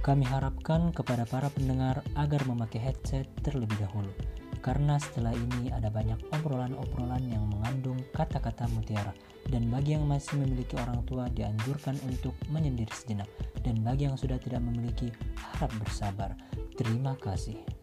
Kami harapkan kepada para pendengar agar memakai headset terlebih dahulu, karena setelah ini ada banyak obrolan-obrolan yang mengandung kata-kata mutiara. Dan bagi yang masih memiliki orang tua dianjurkan untuk menyendiri sejenak. Dan bagi yang sudah tidak memiliki, harap bersabar. Terima kasih.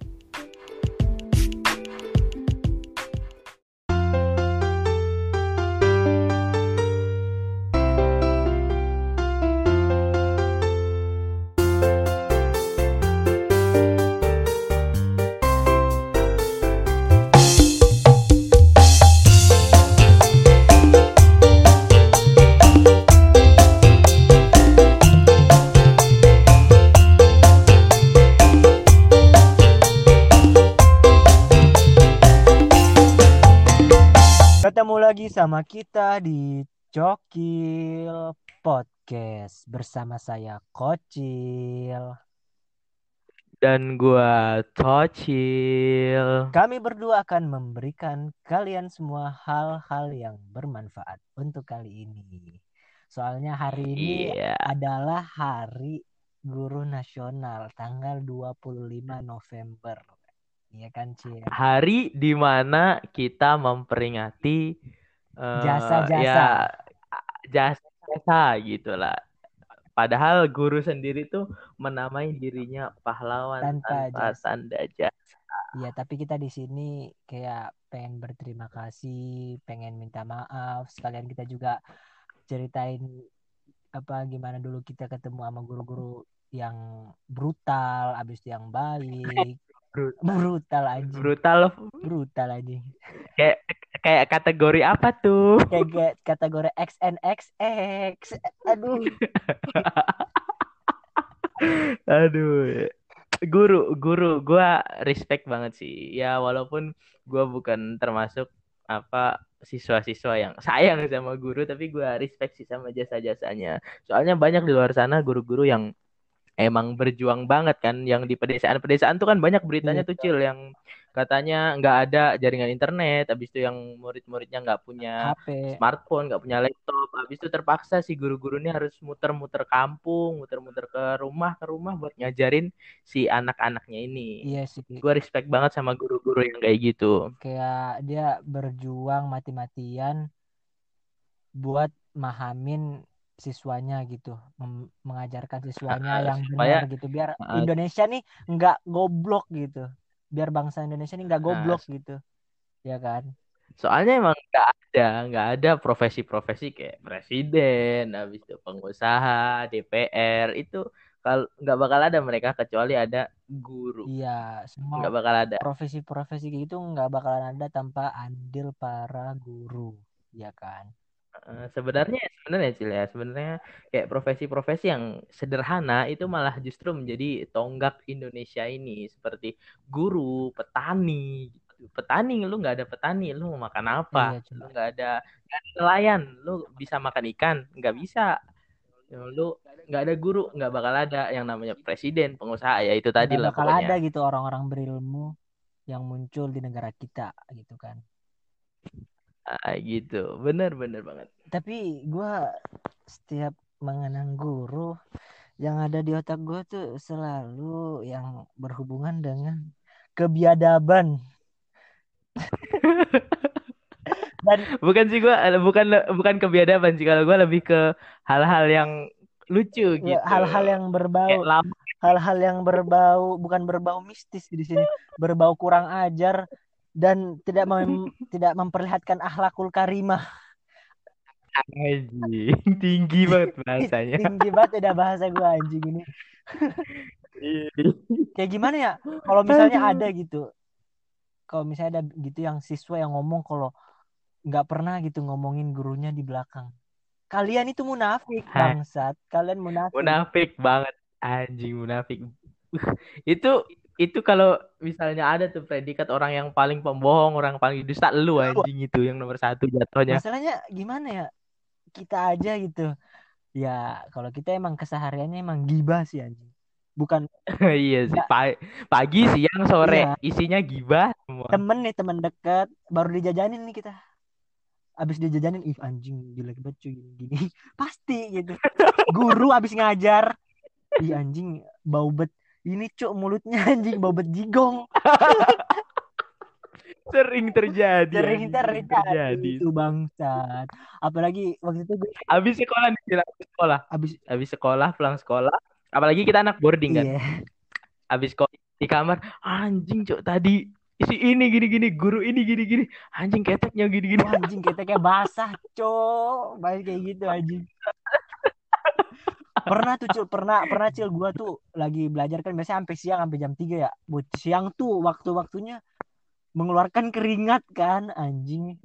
Lagi sama kita di Cokil Podcast bersama saya Kocil. dan gua Tocil. Kami berdua akan memberikan kalian semua hal-hal yang bermanfaat untuk kali ini. Soalnya hari ini Iya, adalah Hari Guru Nasional tanggal 25 November. Iya kan, Cil? hari di mana kita memperingati eh, Jasa-jasa. ya jasa-jasa gitulah. Padahal guru sendiri tuh menamai dirinya pahlawan Tanpa tanpa jasa. tanda jasa. Iya, tapi kita di sini kayak pengen berterima kasih, pengen minta maaf. Sekalian kita juga ceritain apa gimana dulu kita ketemu sama guru-guru yang brutal, abis itu yang baik. Brut- Brutal anjing. Brutal Brutal anjing. kayak kayak kategori apa tuh? Kayak kategori XNXX. Aduh. Aduh, guru, guru, gua respect banget sih. Ya walaupun gua bukan termasuk apa siswa-siswa yang sayang sama guru, tapi gua respect sih sama jasa-jasanya. Soalnya banyak di luar sana guru-guru yang emang berjuang banget kan, yang di pedesaan-pedesaan tuh kan banyak beritanya tuh Cil yang katanya nggak ada jaringan internet, habis itu yang murid-muridnya nggak punya HP. smartphone, nggak punya laptop. Habis itu terpaksa si guru-guru ini harus muter-muter kampung, muter-muter ke rumah ke rumah buat ngajarin si anak-anaknya ini. Iya sih. Gue respect banget sama guru-guru yang kayak gitu. Kayak dia berjuang mati-matian buat mahamin siswanya gitu, mengajarkan siswanya yang supaya- benar gitu, biar. Indonesia nih nggak goblok gitu, biar bangsa Indonesia nih nggak goblok gitu, ya kan? Soalnya emang nggak ada, nggak ada profesi-profesi kayak presiden, habis itu pengusaha, DPR itu kalau nggak bakal ada mereka kecuali ada guru. Iya, semua Nggak bakal ada. profesi-profesi gitu nggak bakalan ada tanpa andil para guru, ya kan? Sebenarnya sebenarnya Cil ya sebenarnya kayak profesi-profesi yang sederhana itu malah justru menjadi tonggak Indonesia ini seperti guru, petani gitu. Petani lu nggak ada petani lu mau makan apa? Iya. Lu nggak ada nelayan, lu bisa makan ikan? Nggak bisa. Ya, Lu nggak ada guru, nggak bakal ada yang namanya presiden, pengusaha ya itu tadi lah bakal pokoknya. ada gitu orang-orang berilmu yang muncul di negara kita gitu kan. Ah, gitu, bener bener banget. Tapi gua setiap mengenang guru yang ada di otak gua tuh selalu yang berhubungan dengan kebiadaban. Dan Bukan sih gua bukan bukan kebiadaban sih kalau gua lebih ke hal-hal yang lucu gitu. hal-hal yang berbau hal-hal yang berbau bukan berbau mistis di sini, berbau kurang ajar dan tidak mem- tidak memperlihatkan akhlakul karimah. anjing tinggi banget bahasanya. Tinggi banget udah bahasa gua anjing ini. Kayak gimana ya? Kalau misalnya ada gitu, kalau misalnya ada gitu yang siswa yang ngomong kalau nggak pernah gitu ngomongin gurunya di belakang. Kalian itu munafik bangsat. Kalian munafik. Munafik banget anjing munafik. itu itu kalau misalnya ada tuh predikat orang yang paling pembohong, orang paling dusta lu anjing itu yang nomor satu jatuhnya. Masalahnya gimana ya? Kita aja gitu. Ya, kalau kita emang kesehariannya emang gibah sih anjing. Bukan iya sih. Pa- pagi, siang, sore Iya. isinya gibah semua. temen nih, temen dekat, baru dijajanin nih kita. Abis dijajanin, ih anjing jelek banget cuy gini, gini. Pasti gitu. Guru abis ngajar, ih anjing bau bet ini cuk mulutnya anjing bau bet jigong. Sering terjadi sering anjing, terjadi itu bangsat. Apalagi waktu itu gue abis sekolah nih abis sekolah. Abis abis sekolah pulang sekolah. Apalagi kita anak boarding kan? Iya. Abis sekolah di kamar anjing cok tadi si ini gini gini guru ini gini gini anjing keteknya gini gini anjing keteknya basah cok baik kayak gitu anjing pernah tuh cil. Pernah pernah cil. Gua tuh lagi belajar kan biasanya sampai siang sampai jam 3 ya. Buat siang tuh waktu-waktunya mengeluarkan keringat kan anjing.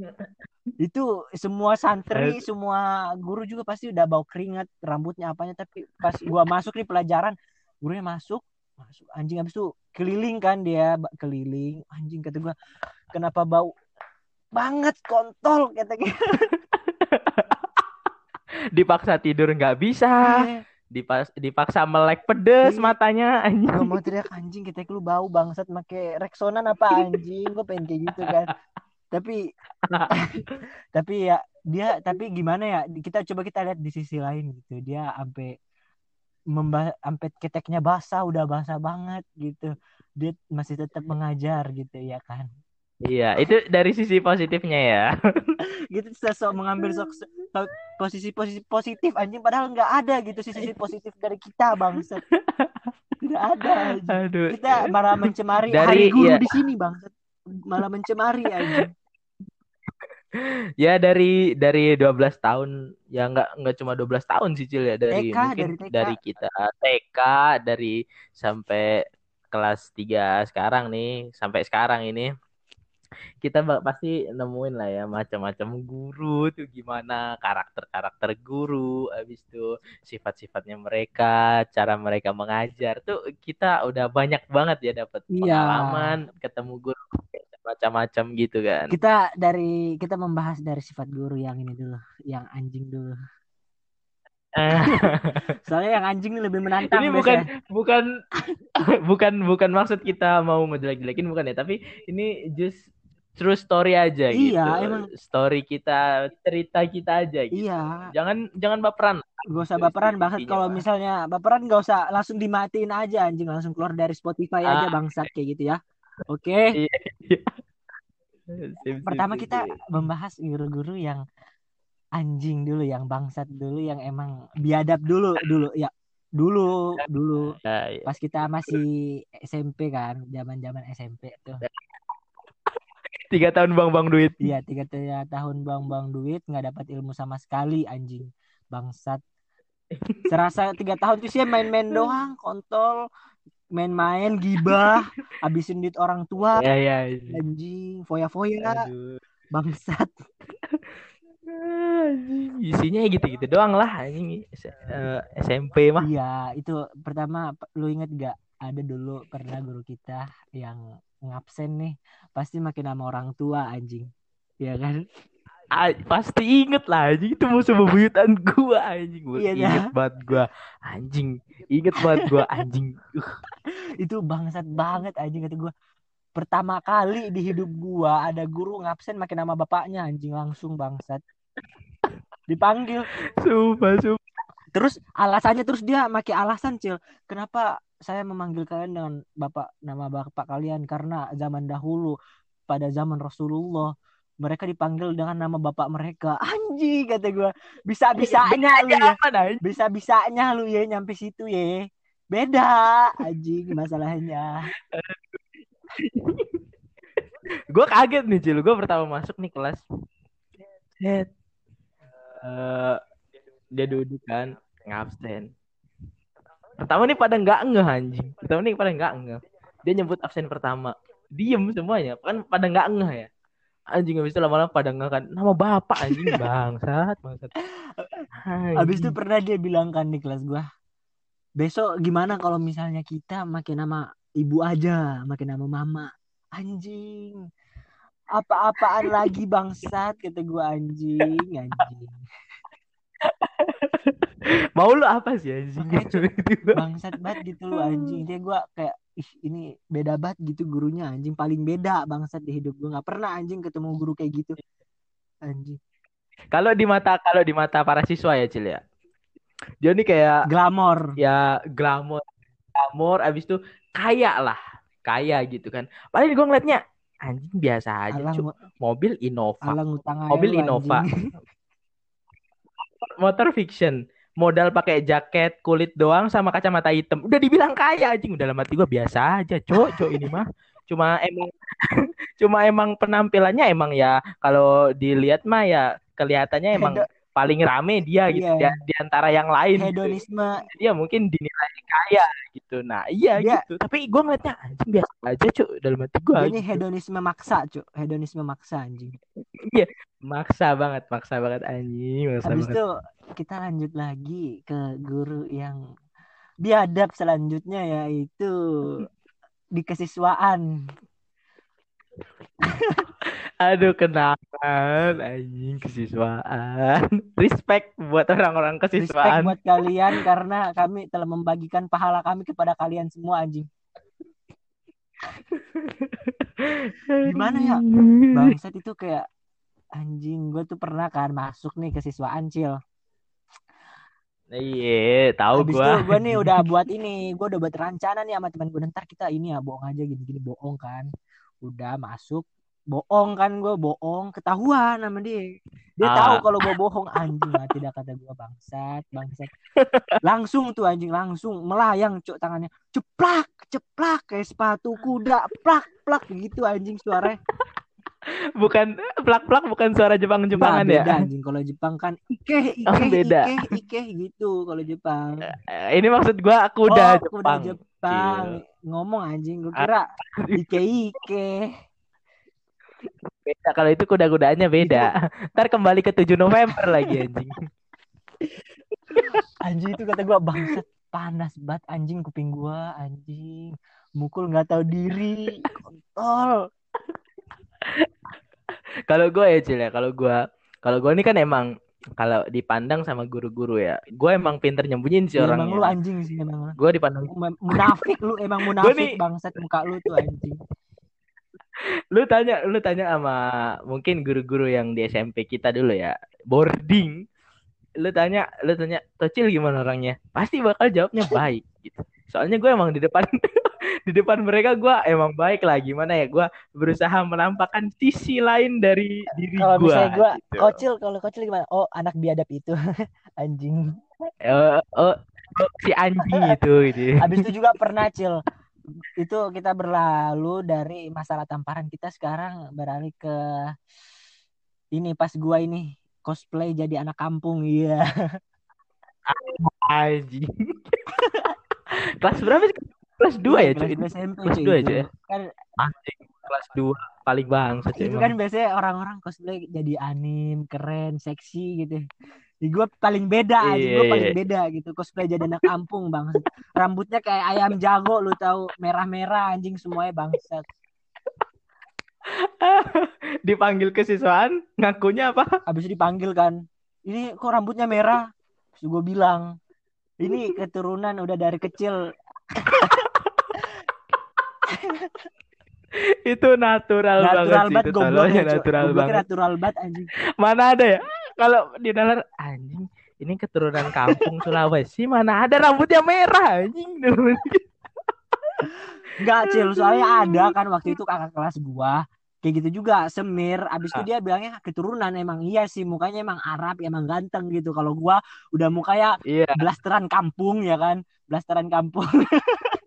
Itu semua santri semua guru juga pasti udah bau keringat rambutnya apanya. Tapi pas gua masuk nih pelajaran gurunya masuk masuk. Anjing habis itu keliling kan dia keliling. Anjing kata gua kenapa bau banget kontol kata gitu dipaksa tidur nggak bisa. Iya. Dipas dipaksa melek pedes Iya. matanya anjing. Gua mau teriak anjing kita lu bau bangsat make Rexonan apa anjing? Gue pengen kayak gitu kan. Tapi tapi ya dia tapi gimana ya kita coba kita lihat di sisi lain gitu. Dia sampai memba sampai keteknya basah udah basah banget gitu. Dia masih tetap mengajar gitu ya kan iya itu dari sisi positifnya ya. Gitu sosok mengambil sok sok- posisi-posisi positif anjing padahal nggak ada gitu sisi positif dari kita bangsat. Tidak ada anjing. aduh. Kita malah mencemari Dari- hari guru iya. di sini bang malah mencemari aja ya dari dari 12 tahun ya nggak nggak cuma 12 tahun sih Cil ya. Dari TK, mungkin dari TK. dari kita TK dari sampai kelas 3 sekarang nih sampai sekarang ini kita pasti nemuin lah ya macam-macam guru tuh gimana karakter-karakter guru habis itu sifat-sifatnya mereka cara mereka mengajar tuh kita udah banyak banget ya dapat Iya. pengalaman ketemu guru macam-macam gitu kan kita dari kita membahas dari sifat guru yang ini dulu yang anjing dulu soalnya yang anjing lebih menantang ini bukan biasanya. bukan bukan bukan maksud kita mau ngejelek-jelekin bukan ya tapi ini just true story aja Iya, gitu. emang. story kita cerita kita aja gitu. Iya. Jangan jangan baperan. Gak usah baperan banget kalau misalnya baperan gak usah langsung dimatiin aja anjing. Langsung keluar dari Spotify aja Ah. bangsat kayak gitu ya. Oke. Iya, iya. Sip, pertama kita membahas guru-guru yang anjing dulu yang bangsat dulu yang emang biadab dulu dulu ya. Dulu dulu. Ya, ya. pas kita masih SMP kan zaman-zaman SMP tuh tiga tahun bang bang duit. Iya tiga tiga tahun bang-bang duit nggak dapat ilmu sama sekali anjing. Bangsat. Serasa tiga tahun tuh sih main-main doang kontol main-main gibah habisin duit orang tua ya ya anjing foya-foya bangsat. Isinya ya gitu-gitu doang lah anjing S- eh, SMP mah. Iya, itu pertama lu inget gak ada dulu pernah guru kita yang ngabsen nih pasti makin sama orang tua anjing. Iya kan? Ah, pasti inget lah anjing itu musuh bebuyutan gua anjing gua Iya, inget banget gua anjing inget banget gua anjing Itu bangsat banget anjing kata gua. Pertama kali di hidup gua ada guru ngabsen makin sama bapaknya anjing langsung bangsat. Dipanggil. sumpah sumpah Terus alasannya terus dia pakai alasan cil. Kenapa saya memanggil kalian dengan bapak nama bapak kalian karena zaman dahulu pada zaman Rasulullah mereka dipanggil dengan nama bapak mereka. Anjing kata gua. Bisa bisanya lu ya. Bisa bisanya lu ya nyampe situ ya. Beda anjing masalahnya. gua kaget nih Cil gua pertama masuk nih kelas Set. Eh, dia duduk kan ngabsen pertama nih pada nggak ngeh anjing. Pertama nih pada nggak ngeh. Dia nyebut absen pertama. Diem semuanya. Kan pada nggak ngeh ya. Anjing habis itu lama-lama pada ngeh kan. Nama bapak anjing. Bangsat bangsat. Habis itu pernah dia bilang kan di kelas gua. Besok gimana kalau misalnya kita makin nama ibu aja, makin nama mama. Anjing. Apa-apaan lagi bangsat? Kata gua anjing, anjing. mau lu apa sih anjing Makanya, Bangsat banget gitu lu anjing. Dia gua kayak ih ini beda banget gitu gurunya anjing paling beda bangsat di hidup gua nggak pernah anjing ketemu guru kayak gitu. Anjing. kalau di mata kalau di mata para siswa ya Cil ya dia nih kayak Glamor. ya glamor glamor abis itu kaya lah kaya gitu kan paling gue ngeliatnya anjing biasa aja Alang, mobil Innova alang mobil Innova. motor fiction. Modal pakai jaket kulit doang sama kacamata hitam. Udah dibilang kaya anjing. Udah lama gue biasa aja cok. Cok ini mah. Cuma emang cuma emang penampilannya emang ya kalau dilihat mah ya kelihatannya emang Hedo- paling rame dia gitu Iya. ya di antara yang lain gitu. hedonisme. Dia mungkin dinilai kaya gitu. Nah iya Dia- gitu. Tapi gue ngeliatnya anjing biasa aja cuk dalam hati gue ini hedonisme maksa cuk hedonisme maksa anjing maksa banget maksa banget anjing maksa habis banget. itu kita lanjut lagi ke guru yang biadab selanjutnya yaitu di kesiswaan aduh kenangan anjing kesiswaan. Respect buat orang-orang respect kesiswaan buat kalian karena kami telah membagikan pahala kami kepada kalian semua anjing. Gimana ya? bangsat itu kayak anjing gue tuh pernah kan masuk nih ke siswaan cil iya tahu Habis gue itu gue nih udah buat ini, gue udah buat rencana nih sama teman gue ntar kita ini ya bohong aja gini-gini bohong kan. Udah masuk bohong kan gue bohong ketahuan sama dia. Dia Ah. tahu kalau gue bohong anjing lah tidak kata gue bangsat bangsat. Langsung tuh anjing langsung melayang cok tangannya ceplak ceplak kayak sepatu kuda plak plak gitu anjing suaranya. Bukan plak-plak bukan suara Jepang-Jepangan Nah, ya beda anjing kalau Jepang kan ikeh ikeh Oh, beda. ikeh ikeh gitu kalau Jepang. Eh, ini maksud gue kuda oh, Jepang kuda Jepang. Cil. Ngomong anjing, gue kira ike-ike. beda kalau itu kuda-kudaannya beda ntar kembali ke 7 November lagi anjing Anjing itu kata gue bangsat panas banget anjing kuping gua anjing mukul nggak tahu diri kontol kalau gue ya Cil ya kalau gue kalau gue ini kan emang kalau dipandang sama guru-guru ya gue emang pinter nyembunyiin sih Ya, emang lu orangnya anjing sih emang. Gue dipandang Mu- munafik lu emang munafik nih- bangsat muka lu tuh anjing. Lu tanya lu tanya sama mungkin guru-guru yang di SMP kita dulu ya boarding. Lu tanya lu tanya Tocil gimana orangnya? Pasti bakal jawabnya baik gitu soalnya gue emang di depan di depan mereka gue emang baik lah. Gimana ya gue berusaha menampakkan sisi lain dari diri kalau gue misalnya gua gitu. kocil kalau kocil gimana? Oh anak biadab itu anjing. Eh, oh, oh, si anjing itu gitu. Habis itu juga pernah cil. Itu kita berlalu dari masalah tamparan kita sekarang beralih ke ini pas gua ini cosplay jadi anak kampung iya. Anjing kelas berapa sih? Kelas 2 ya cuy Kelas SMP Kelas dua ya, cuy, ya? kan anjing kelas 2 paling cuy itu emang. kan biasanya orang-orang cosplay jadi anim keren seksi gitu. Di gue paling beda aja gue Iya. paling beda gitu. Cosplay jadi anak kampung bang rambutnya kayak ayam jago lu tahu. Merah-merah anjing semuanya bangsat. Dipanggil kesiswaan ngakunya apa? Habis dipanggil kan. Ini kok rambutnya merah? Terus gue bilang ini keturunan udah dari kecil. Itu natural, natural banget sih gobloknya tolongnya Cok. natural banget. natural banget anjing. Mana ada ya? Kalau di dalam anjing ini keturunan kampung Sulawesi mana ada rambutnya merah anjing. Enggak cil soalnya ada kan waktu itu kakak kelas gua kayak gitu juga semir. Abis Ah. itu dia bilangnya keturunan emang. Iya sih mukanya emang Arab emang ganteng gitu. Kalau gua udah mukanya iya. blasteran kampung ya kan? Blasteran kampung.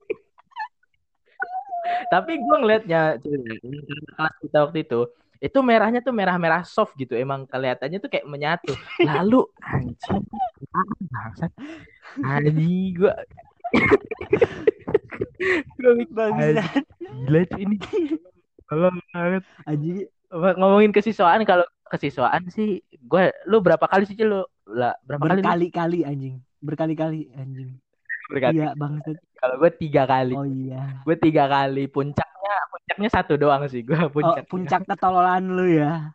Tapi gue ngelihatnya kelas kita waktu itu itu merahnya tuh merah-merah soft gitu. Emang kelihatannya tuh kayak menyatu. Lalu anjing bangsat. Anjing bangsat. Gila ini Banget anjing. Ngomongin kesiswaan kalau kesiswaan sih gue lu berapa kali sih lu lah berapa kali lu? berkali-kali anjing. Berkali-kali anjing. Berkali iya bangsat. Kalau gue tiga kali. Oh iya. Gue tiga kali. Puncaknya puncaknya satu doang sih gue oh, puncaknya. puncak ketololan lu ya?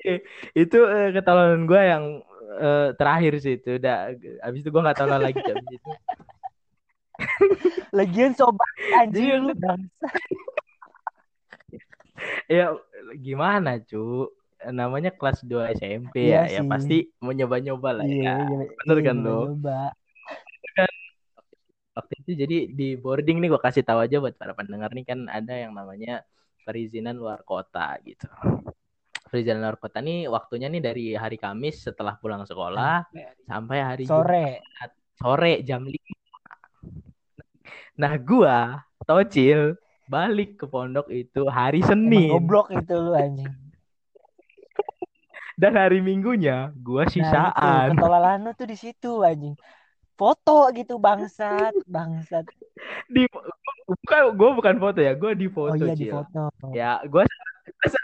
Itu eh, ketololan gue yang eh, terakhir sih itu. Udah abis itu gue nggak tolol lagi abis itu. Lagian sobat anjing. Jadi lu bangsat ya gimana cu namanya kelas 2 SMP Iya ya ya sih. pasti mau nyoba-nyoba lah iya ya. iya, bener iya, kan, nyoba. waktu itu jadi di boarding nih gue kasih tahu aja buat para pendengar nih kan ada yang namanya perizinan luar kota gitu. Perizinan luar kota nih waktunya nih dari hari Kamis setelah pulang sekolah sampai hari sore Jumat. Sore. Jam 5 nah gua tocil balik ke pondok itu hari Senin. Emang goblok itu lu anjing. Dan hari Minggunya gua nah itu sisaan. Ketolalan lu tuh di situ anjing. Foto gitu bangsat bangsat. Di bukan gue bukan foto ya gue di oh foto iya di foto. Ya gue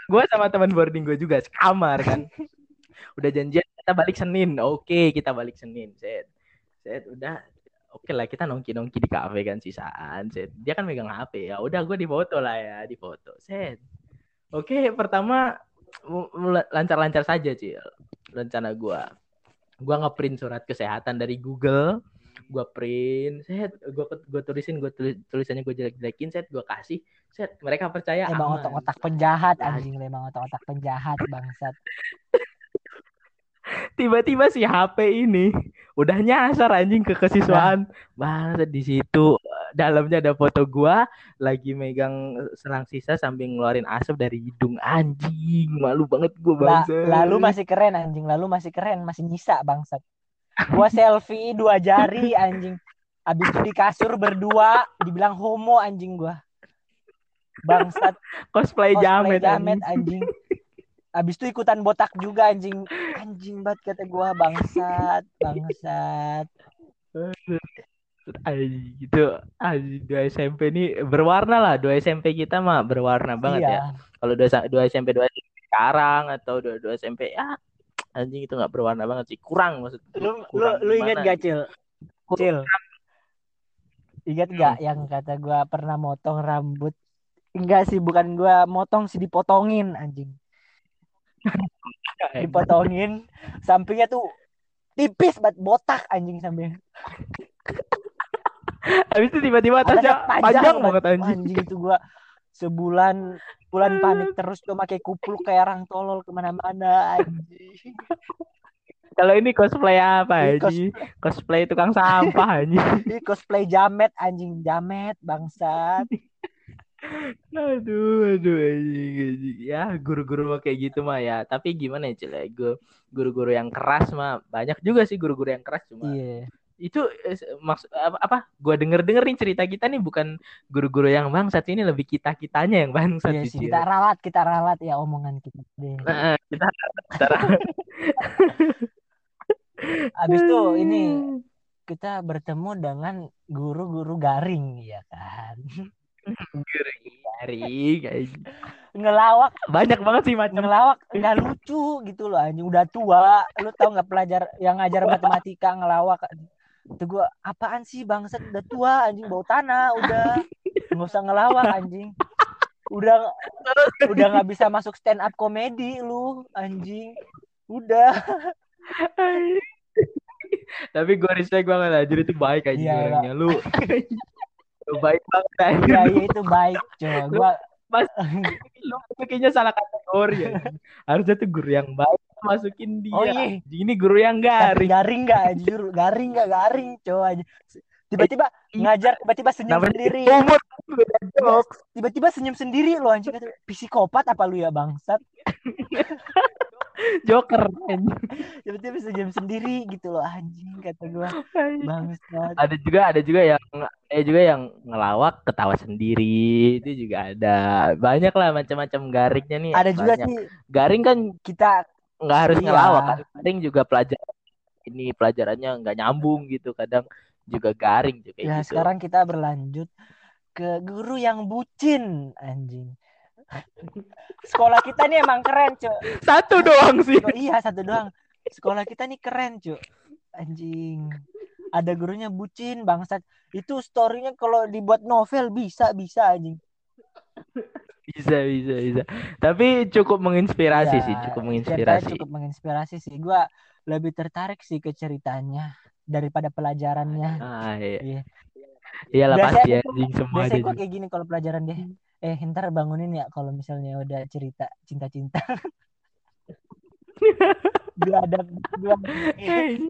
gue sama teman boarding gue juga sekamar kan. Udah janjian kita balik Senin. Oke kita balik Senin. Set. Set udah oke lah kita nongki nongki di kafe kan sisaan set dia kan megang HP ya udah gue di foto lah ya di foto. Set oke pertama mu- mu- lancar-lancar saja cil rencana gue gue ngeprint surat kesehatan dari Google. Gue print. Set gue gue tulisin gue tulis tulisannya gue jelek jelekin set gue kasih. Set mereka percaya emang aman. otak-otak penjahat anjing emang otak-otak penjahat bangsat tiba-tiba si HP ini udah nyasar anjing ke kesiswaan. Banget di situ dalamnya ada foto gua lagi megang selang sisa sambil ngeluarin asap dari hidung. Anjing malu banget gua La- bangsa. lalu masih keren anjing lalu masih keren masih nyisa bangsat. Gua selfie dua jari anjing. Abis itu di kasur berdua dibilang homo anjing gua. Bangsat. Cosplay, cosplay jamet, jamet anjing. anjing abis itu ikutan botak juga anjing. Anjing banget kata gua bangsat bangsat. Anjing dua SMP nih berwarna lah. Dua SMP kita mah berwarna banget ya. Iya kalau dua, dua SMP dua SMP sekarang atau dua, dua SMP ya anjing itu nggak berwarna banget sih. Kurang maksud lu lu kurang lu inget gimana? gak cil? Cil? Ingat gak yang kata gua pernah motong rambut? Enggak sih bukan gua motong sih dipotongin anjing dipotongin. Sampingnya tuh tipis banget botak anjing sampingnya. Habis itu tiba-tiba atasnya Atasnya panjang, banget. anjing. anjing itu gua sebulan bulan panik terus tuh pakai kupluk kayak orang tolol ke mana-mana anjing. Kalau ini cosplay apa anjing? Cosplay tukang sampah anjing. ini cosplay jamet anjing. Jamet bangsat Aduh, aduh anjing, anjing. Ya, guru-guru mah kayak gitu mah ya. Tapi gimana ya, ya? Gu- Guru-guru yang keras mah banyak juga sih guru-guru yang keras cuma iya itu eh, maksud apa, apa? Gua denger-denger nih cerita kita nih bukan guru-guru yang bangsat ini lebih kita-kitanya yang bangsat iya sih, kita ralat kita ralat ya omongan kita deh Nah, kita kita abis itu ini kita bertemu dengan guru-guru garing ya kan garing anjing. ngelawak. Banyak banget sih macam. Ngelawak nggak lucu gitu loh anjing. Udah tua. Lu tau nggak pelajar yang ngajar matematika ngelawak? Itu gua apaan sih bangsat? Udah tua anjing. Bau tanah udah. Nggak usah ngelawak anjing. Udah udah nggak bisa masuk stand up komedi lu anjing. Udah. Tapi gue respect banget anjir. Itu baik aja Iya, orangnya. Lu. Lu baik banget iya iya itu baik coba gua Mas, lu kayaknya salah kategori ya. Harusnya tuh guru yang baik masukin dia. oh iya. Ini guru yang garing garing. garing nggak anjir garing nggak garing coba tiba-tiba ngajar tiba-tiba senyum sendiri. tiba-tiba senyum sendiri lo anjing. Psikopat apa lu ya bangsat Joker anjing. tiba-tiba senyum sendiri gitu loh anjing kata gua. Bangsat. Ada juga ada juga yang eh juga yang ngelawak ketawa sendiri. Itu juga ada. Banyak lah macam-macam garingnya nih. Ada juga banyak. sih. Garing kan kita nggak harus Iya. ngelawak kan. Garing juga pelajaran ini pelajarannya nggak nyambung gitu. Kadang juga garing juga ya gitu. sekarang kita berlanjut ke guru yang bucin anjing sekolah kita nih emang keren cuy satu doang sih. Oh, iya satu doang. Sekolah kita nih keren cuy anjing. Ada gurunya bucin bangsat. Itu storynya kalau dibuat novel bisa bisa anjing. Bisa bisa bisa. Tapi cukup menginspirasi Iya, sih cukup menginspirasi. cukup menginspirasi sih. Gua lebih tertarik sih ke ceritanya daripada pelajarannya. Ah iya. Iya. iyalah Biasanya pasti ya anjing semua biasanya gua kayak gini kalau pelajaran deh eh ntar bangunin ya kalau misalnya udah cerita cinta-cinta gua ada gua Hei.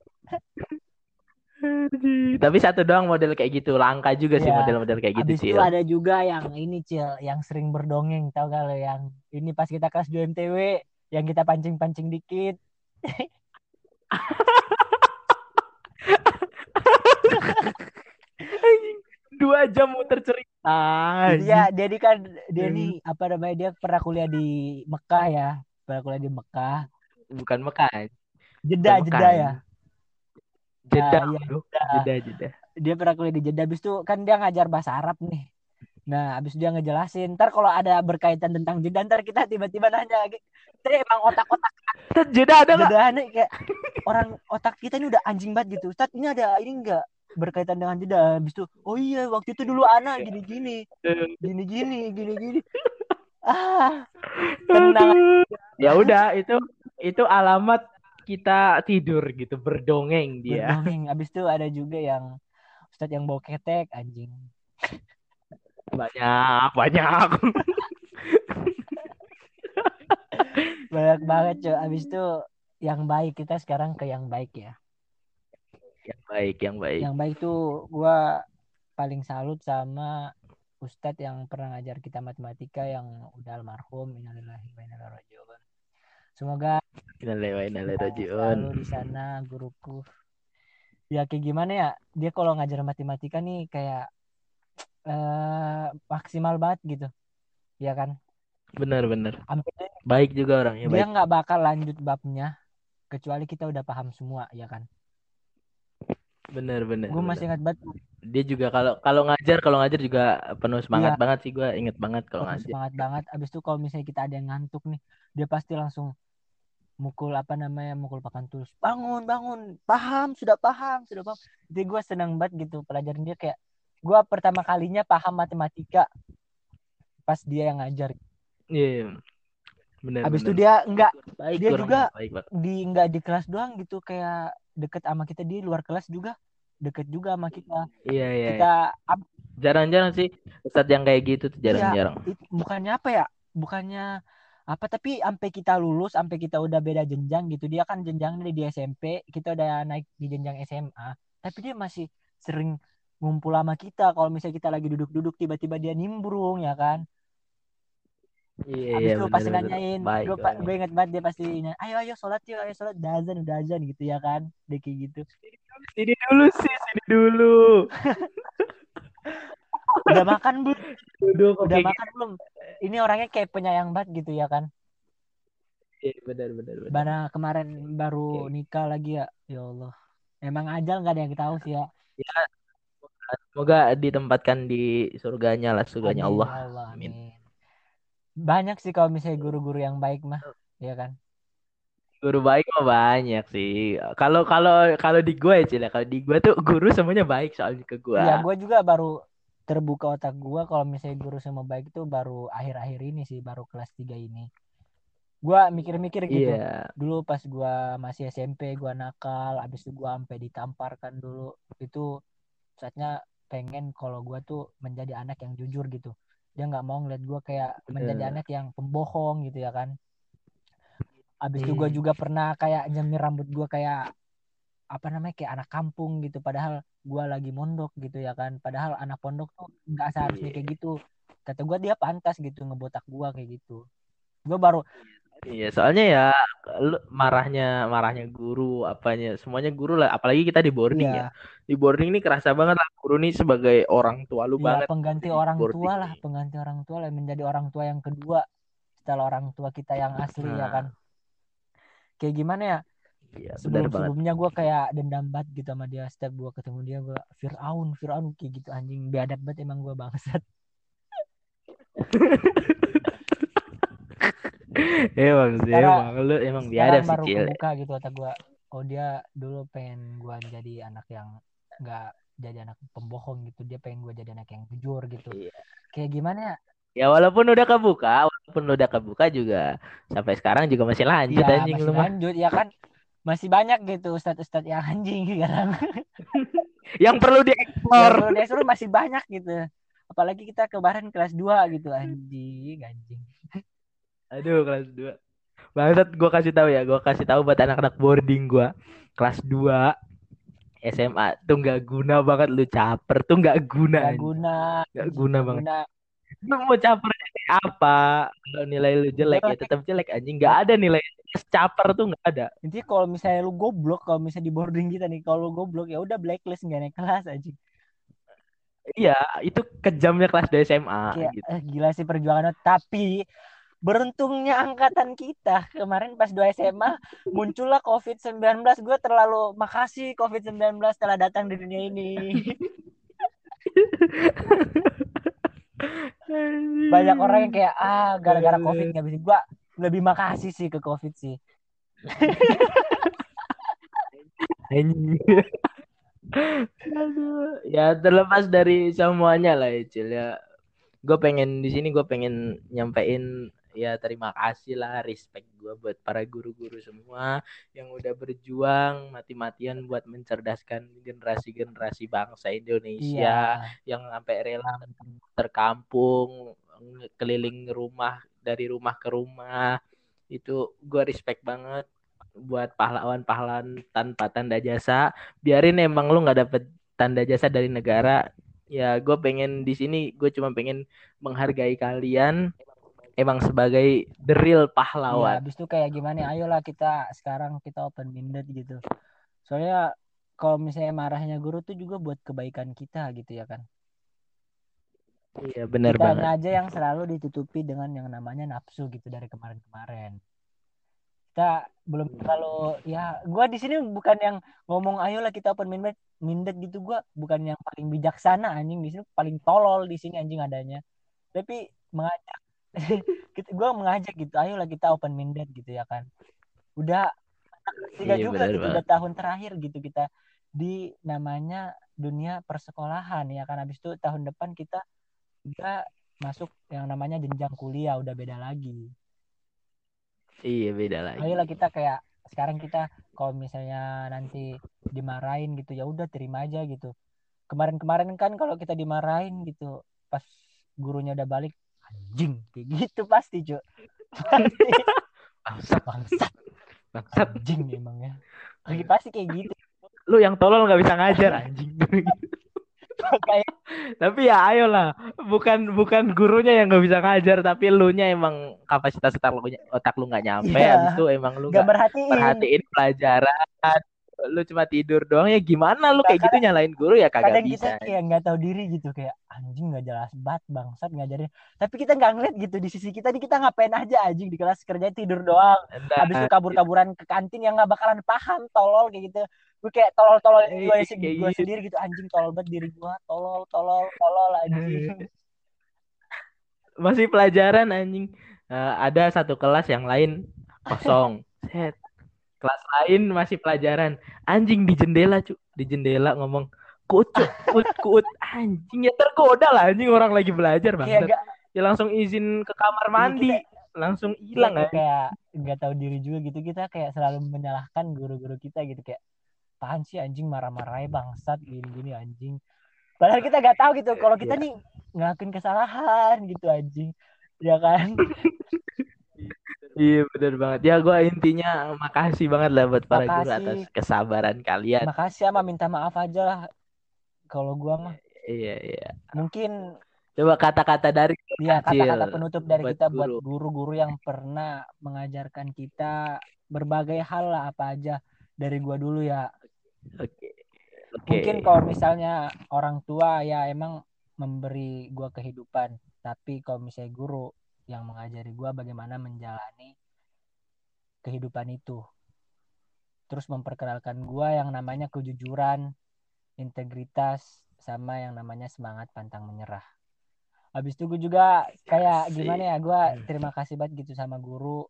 Tapi satu doang model kayak gitu. Langka juga sih Iya. model-model kayak gitu, itu ada juga yang ini Cil, yang sering berdongeng, tau gak lo yang ini pas kita kelas 2 MTW, yang kita pancing-pancing dikit. Dua jam muter cerita. Dia dia ini kan dia Hmm. nih apa namanya dia pernah kuliah di Mekah ya, pernah kuliah di Mekah. Bukan Mekah. Jeddah, Bukan Mekah. Jeddah ya. Jeddah. iya, aduh. Jeddah. Jeddah, Jeddah. Dia pernah kuliah di Jeddah, habis itu kan dia ngajar bahasa Arab nih. Nah, habis dia ngejelasin, ntar kalau ada berkaitan tentang Jeddah, ntar kita tiba-tiba nanya, kita emang otak-otak Jeddah ada nggak? Jeddah nih kayak orang otak kita ini udah anjing banget gitu. Ustaz, ini ada ini enggak berkaitan dengan Jeddah? Habis itu, oh iya waktu itu dulu anak gini-gini, gini-gini, gini-gini. Ah, tenang. Ya udah itu itu alamat kita tidur gitu berdongeng dia. Berdongeng. Habis itu ada juga yang Ustadz yang bawa ketek anjing. Banyak, banyak. Banyak banget cuy. Habis itu yang baik kita sekarang ke yang baik ya. Yang baik, yang baik. Yang baik tuh gua paling salut sama Ustadz yang pernah ngajar kita matematika yang udah almarhum innalillahi wa inna ilaihi raji'un. Semoga Innalillahi wa inna di sana guruku. Ya kayak gimana ya? Dia kalau ngajar matematika nih kayak eh maksimal banget gitu. Ya kan? Sampai dia Baik juga orangnya, dia nggak bakal lanjut babnya kecuali kita udah paham semua, ya kan? Bener, bener. Gue masih ingat banget Dia juga kalau kalau ngajar, kalau ngajar juga penuh semangat Iya. banget sih gue inget banget kalau ngajar. semangat banget. Abis itu kalau misalnya kita ada yang ngantuk nih, dia pasti langsung mukul apa namanya mukul pakan tulis bangun bangun paham sudah paham sudah paham jadi gue senang banget gitu pelajaran dia kayak gue pertama kalinya paham matematika pas dia yang ngajar Iya. Bener, Habis itu bener. dia enggak baik dia juga baik di enggak di kelas doang gitu kayak deket sama kita di luar kelas juga deket juga sama kita. Iya, iya. iya. Kita ab- Jarang-jarang sih Ustadz yang kayak gitu tuh iya, jarang-jarang. it- bukannya apa ya? Bukannya apa tapi sampai kita lulus, sampai kita udah beda jenjang gitu. Dia kan jenjangnya di SMP, kita udah naik di jenjang SMA, tapi dia masih sering ngumpul sama kita kalau misalnya kita lagi duduk-duduk tiba-tiba dia nimbrung ya kan. Iya, Habis iya, itu bener, pasti bener. nanyain, gue gue inget banget dia pasti nanya, ayo ayo sholat yuk, ayo sholat, udah azan, udah azan gitu ya kan, dia kayak gitu. Sini dulu sih, sini dulu. Udah makan belum? Duduk Udah oke. makan belum? Ini orangnya kayak penyayang banget gitu ya kan. Iya, benar, benar, benar. Mana kemarin baru Oke. nikah lagi ya, ya Allah. Emang ajal nggak ada yang tahu sih ya. Semoga ditempatkan di surganya lah, surganya Amin, Allah. ya Allah, Amin. amin. Banyak sih kalau misalnya guru-guru yang baik mah, ya kan. Guru baik mah banyak sih. Kalau kalau kalau di gue ya, ya. kalau di gue tuh guru semuanya baik soalnya ke gue. Iya, gue juga baru terbuka otak gue kalau misalnya guru semua baik itu baru akhir-akhir ini sih, baru kelas 3 ini. Gue mikir-mikir gitu. Iya. Dulu pas gue masih SMP, gue nakal, habis itu gue sampai ditamparkan dulu. Itu saatnya pengen kalau gue tuh menjadi anak yang jujur gitu. Dia nggak mau ngeliat gue kayak menjadi anak yang pembohong gitu ya kan. Habis itu gue Hmm. juga pernah kayak nyemir rambut gue kayak apa namanya kayak anak kampung gitu. Padahal gue lagi mondok gitu ya kan. Padahal anak pondok tuh nggak seharusnya Iya. kayak gitu. Kata gue dia pantas gitu ngebotak gue kayak gitu. Gue baru Iya, soalnya ya lu marahnya marahnya guru apanya semuanya guru lah apalagi kita di boarding Iya. ya. Di boarding ini kerasa banget lah guru nih sebagai orang tua lu ya banget pengganti orang boarding tua lah, pengganti orang tua lah menjadi orang tua yang kedua setelah orang tua kita yang asli ya Nah, kan. Kayak gimana ya? iya benar Sebelum banget. sebelumnya gue kayak dendam banget gitu sama dia. Setiap gue ketemu dia gue Fir'aun, Fir'aun kayak gitu anjing. Biadab banget emang gue bangsat. Emang sih, emang lu emang biadab sih baru gitu otak gue. Oh dia dulu pengen gue jadi anak yang nggak jadi anak pembohong gitu. Dia pengen gue jadi anak yang jujur gitu. Iya. Kayak gimana ya? Ya walaupun udah kebuka, walaupun udah kebuka juga sampai sekarang juga masih lanjut Iya anjing masih lanjut ya kan. Masih banyak gitu ustadz-ustadz yang anjing sekarang. Yang perlu yang dieksplor. perlu dieksplor masih banyak gitu apalagi kita kemarin kelas 2 gitu anjing anjing Aduh, kelas 2. Bangsat gua kasih tahu ya, gua kasih tahu buat anak-anak boarding gua. Kelas 2 SMA tuh nggak guna banget lu caper tuh nggak guna Gak anjing. guna. nggak anjing, guna banget guna. lu mau caper apa kalau nilai lu jelek ya tetap jelek anjing nggak ada nilai caper tuh nggak ada Intinya kalau misalnya lu goblok, kalau misalnya di boarding kita nih, kalau lu goblok ya udah blacklist nggak naik kelas aja. iya itu kejamnya kelas 2 SMA Kayak gitu eh, gila sih perjuangannya. Tapi beruntungnya angkatan kita kemarin pas 2 SMA muncullah COVID-19. Gue terlalu makasih COVID-19 telah datang di dunia ini. Banyak orang yang kayak ah gara-gara COVID nggak bisa. Gue lebih makasih sih ke COVID sih. Aduh, ya terlepas dari semuanya lah Icil ya. Gue pengen di sini gue pengen nyampein ya terima kasih lah respect gue buat para guru-guru semua yang udah berjuang mati-matian buat mencerdaskan generasi-generasi bangsa Indonesia Iya. yang sampai rela terkampung keliling rumah dari rumah ke rumah. Itu gue respect banget buat pahlawan-pahlawan tanpa tanda jasa. Biarin emang lu nggak dapet tanda jasa dari negara. Ya gue pengen di sini gue cuma pengen menghargai kalian emang sebagai the real Iya, pahlawan habis itu kayak gimana? ya, Ayolah kita sekarang kita open minded gitu. Soalnya kalau misalnya marahnya guru tuh juga buat kebaikan kita gitu ya kan. iya Kitanya banget aja yang selalu ditutupi dengan yang namanya nafsu gitu dari kemarin-kemarin. Kita belum terlalu ya gua di sini bukan yang ngomong ayolah kita open minded minded gitu gua bukan yang paling bijaksana anjing di sini paling tolol di sini anjing adanya. Tapi mengajak kita gua mengajak gitu ayolah kita open minded gitu ya kan. Udah tiga Iya, juga gitu banget. udah tahun terakhir gitu kita di namanya dunia persekolahan ya kan habis itu tahun depan kita udah masuk yang namanya jenjang kuliah udah beda lagi iya beda lagi ayolah kita kayak sekarang kita kalau misalnya nanti dimarahin gitu ya udah terima aja gitu kemarin-kemarin kan kalau kita dimarahin gitu pas gurunya udah balik anjing kayak gitu pasti cuy pasti. Bangsat. Bangsat. Bangsat. Anjing emangnya lagi pasti kayak gitu. Lu yang tolol nggak bisa ngajar anjing. Tapi ya ayolah. Bukan bukan gurunya yang nggak bisa ngajar tapi lu nya emang kapasitas otak lu otak lu nggak nyampe. Habis itu emang lu gak nggak merhatiin. perhatiin pelajaran lu cuma tidur doang ya gimana lu kayak gitu nyalain guru ya kagak kadang bisa. kita kayak nggak tahu diri gitu kayak anjing nggak jelas banget bangsat ngajarin. Tapi kita nggak ngeliat gitu di sisi kita nih kita ngapain aja anjing di kelas kerja tidur doang. Nah, habis itu kabur-kaburan ke kantin yang nggak bakalan paham tolol kayak gitu. Gue kayak tolol-tolol gue kayak gue gitu. sendiri gitu anjing tolol banget diri gue tolol tolol tolol anjing. Masih pelajaran anjing. Eh, ada satu kelas yang lain kosong. Set kelas lain masih pelajaran. Anjing di jendela cu. Di jendela ngomong kucut kut kut anjing ya tergoda lah. Anjing orang lagi belajar kayak bang gak ya langsung izin ke kamar mandi. langsung hilang kayak, anjing. kayak nggak tahu diri juga gitu. Kita kayak selalu menyalahkan guru-guru kita gitu. Kayak apaan sih anjing? Marah-marahnya bangsat gini-gini anjing. Padahal kita nggak tahu gitu. Kalau kita Iya. nih ngelakuin kesalahan gitu anjing. Ya kan iya bener banget. Ya gue intinya makasih banget lah buat para guru Makasih. atas kesabaran kalian. Makasih sama minta maaf aja lah. Kalau gua mah. Iya iya. Mungkin coba kata-kata dari ya Kecil kata-kata penutup dari buat kita buat guru. guru-guru yang pernah mengajarkan kita berbagai hal lah apa aja dari gua dulu ya. Oke oke. Mungkin kalau misalnya orang tua ya emang memberi gua kehidupan. Tapi kalau misalnya guru yang mengajari gua bagaimana menjalani kehidupan itu. Terus memperkenalkan gua yang namanya kejujuran integritas sama yang namanya semangat pantang menyerah. Habis itu gue juga kayak gimana ya gua terima kasih banget gitu sama guru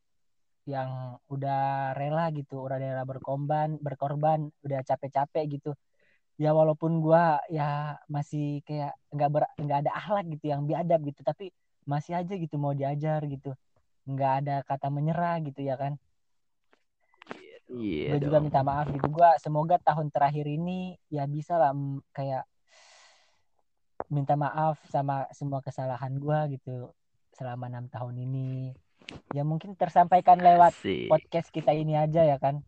yang udah rela gitu udah rela berkorban berkorban udah capek-capek gitu. Ya walaupun gua ya masih kayak nggak ber nggak ada akhlak gitu yang biadab gitu tapi masih aja gitu mau diajar gitu. Nggak ada kata menyerah gitu ya kan? Iya gue juga minta maaf gitu. Gua semoga tahun terakhir ini ya bisa lah mm, kayak minta maaf sama semua kesalahan gua gitu selama enam tahun ini. Ya mungkin tersampaikan lewat Asik. podcast kita ini aja ya kan?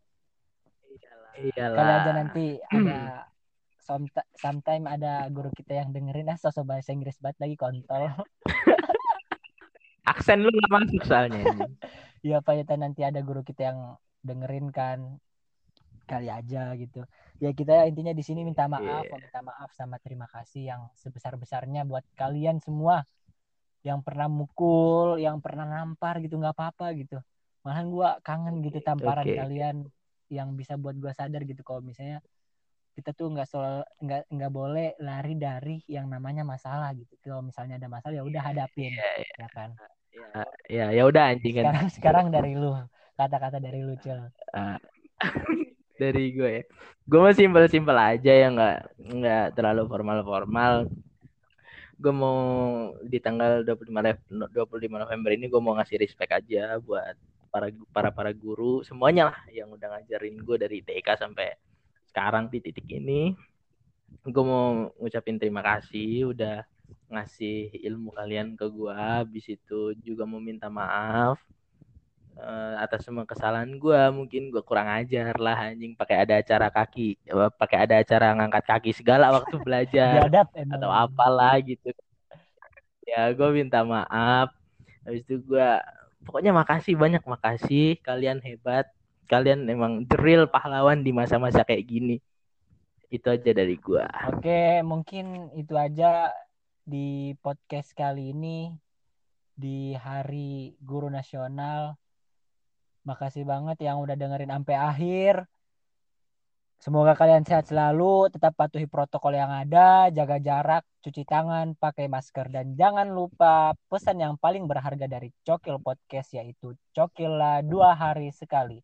Iyalah. kali aja nanti ada sometimes ada guru kita yang dengerin. Ah sosok bahasa Inggris banget lagi kontol. Aksen lu gak masuk soalnya. Iya Pak ya nanti ada guru kita yang dengerin kan kali aja gitu. Ya kita intinya di sini minta maaf, yeah. minta maaf sama terima kasih yang sebesar-besarnya buat kalian semua yang pernah mukul, yang pernah ngampar gitu nggak apa-apa gitu. Malahan gua kangen gitu tamparan okay. kalian yang bisa buat gua sadar gitu kalau misalnya kita tuh nggak soal nggak nggak boleh lari dari yang namanya masalah gitu kalau misalnya ada masalah ya udah hadapin yeah, yeah. ya kan ya ya ya udah anjing kan. Sekarang sekarang dari lu kata-kata dari lu cel uh, dari gue ya. Gue masih simpel simpel aja ya nggak nggak terlalu formal formal gue mau di tanggal 25 25 November ini gue mau ngasih respect aja buat para para para guru semuanya lah yang udah ngajarin gue dari TK sampai sekarang di titik ini. Gue mau ngucapin terima kasih udah ngasih ilmu kalian ke gue habis itu juga mau minta maaf uh, atas semua kesalahan gue mungkin gue kurang ajar lah anjing pakai ada acara kaki pakai ada acara ngangkat kaki segala waktu belajar atau apalah gitu. Ya gue minta maaf. Habis itu gue pokoknya makasih banyak makasih. Kalian hebat. Kalian emang drill pahlawan di masa-masa kayak gini. Itu aja dari gua. Oke, mungkin itu aja di podcast kali ini di Hari Guru Nasional. Makasih banget yang udah dengerin sampai akhir. Semoga kalian sehat selalu, tetap patuhi protokol yang ada, jaga jarak, cuci tangan, pakai masker, dan jangan lupa pesan yang paling berharga dari Cokil Podcast yaitu Cokillah dua hari sekali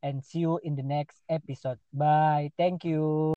and see you in the next episode. Bye. Thank you.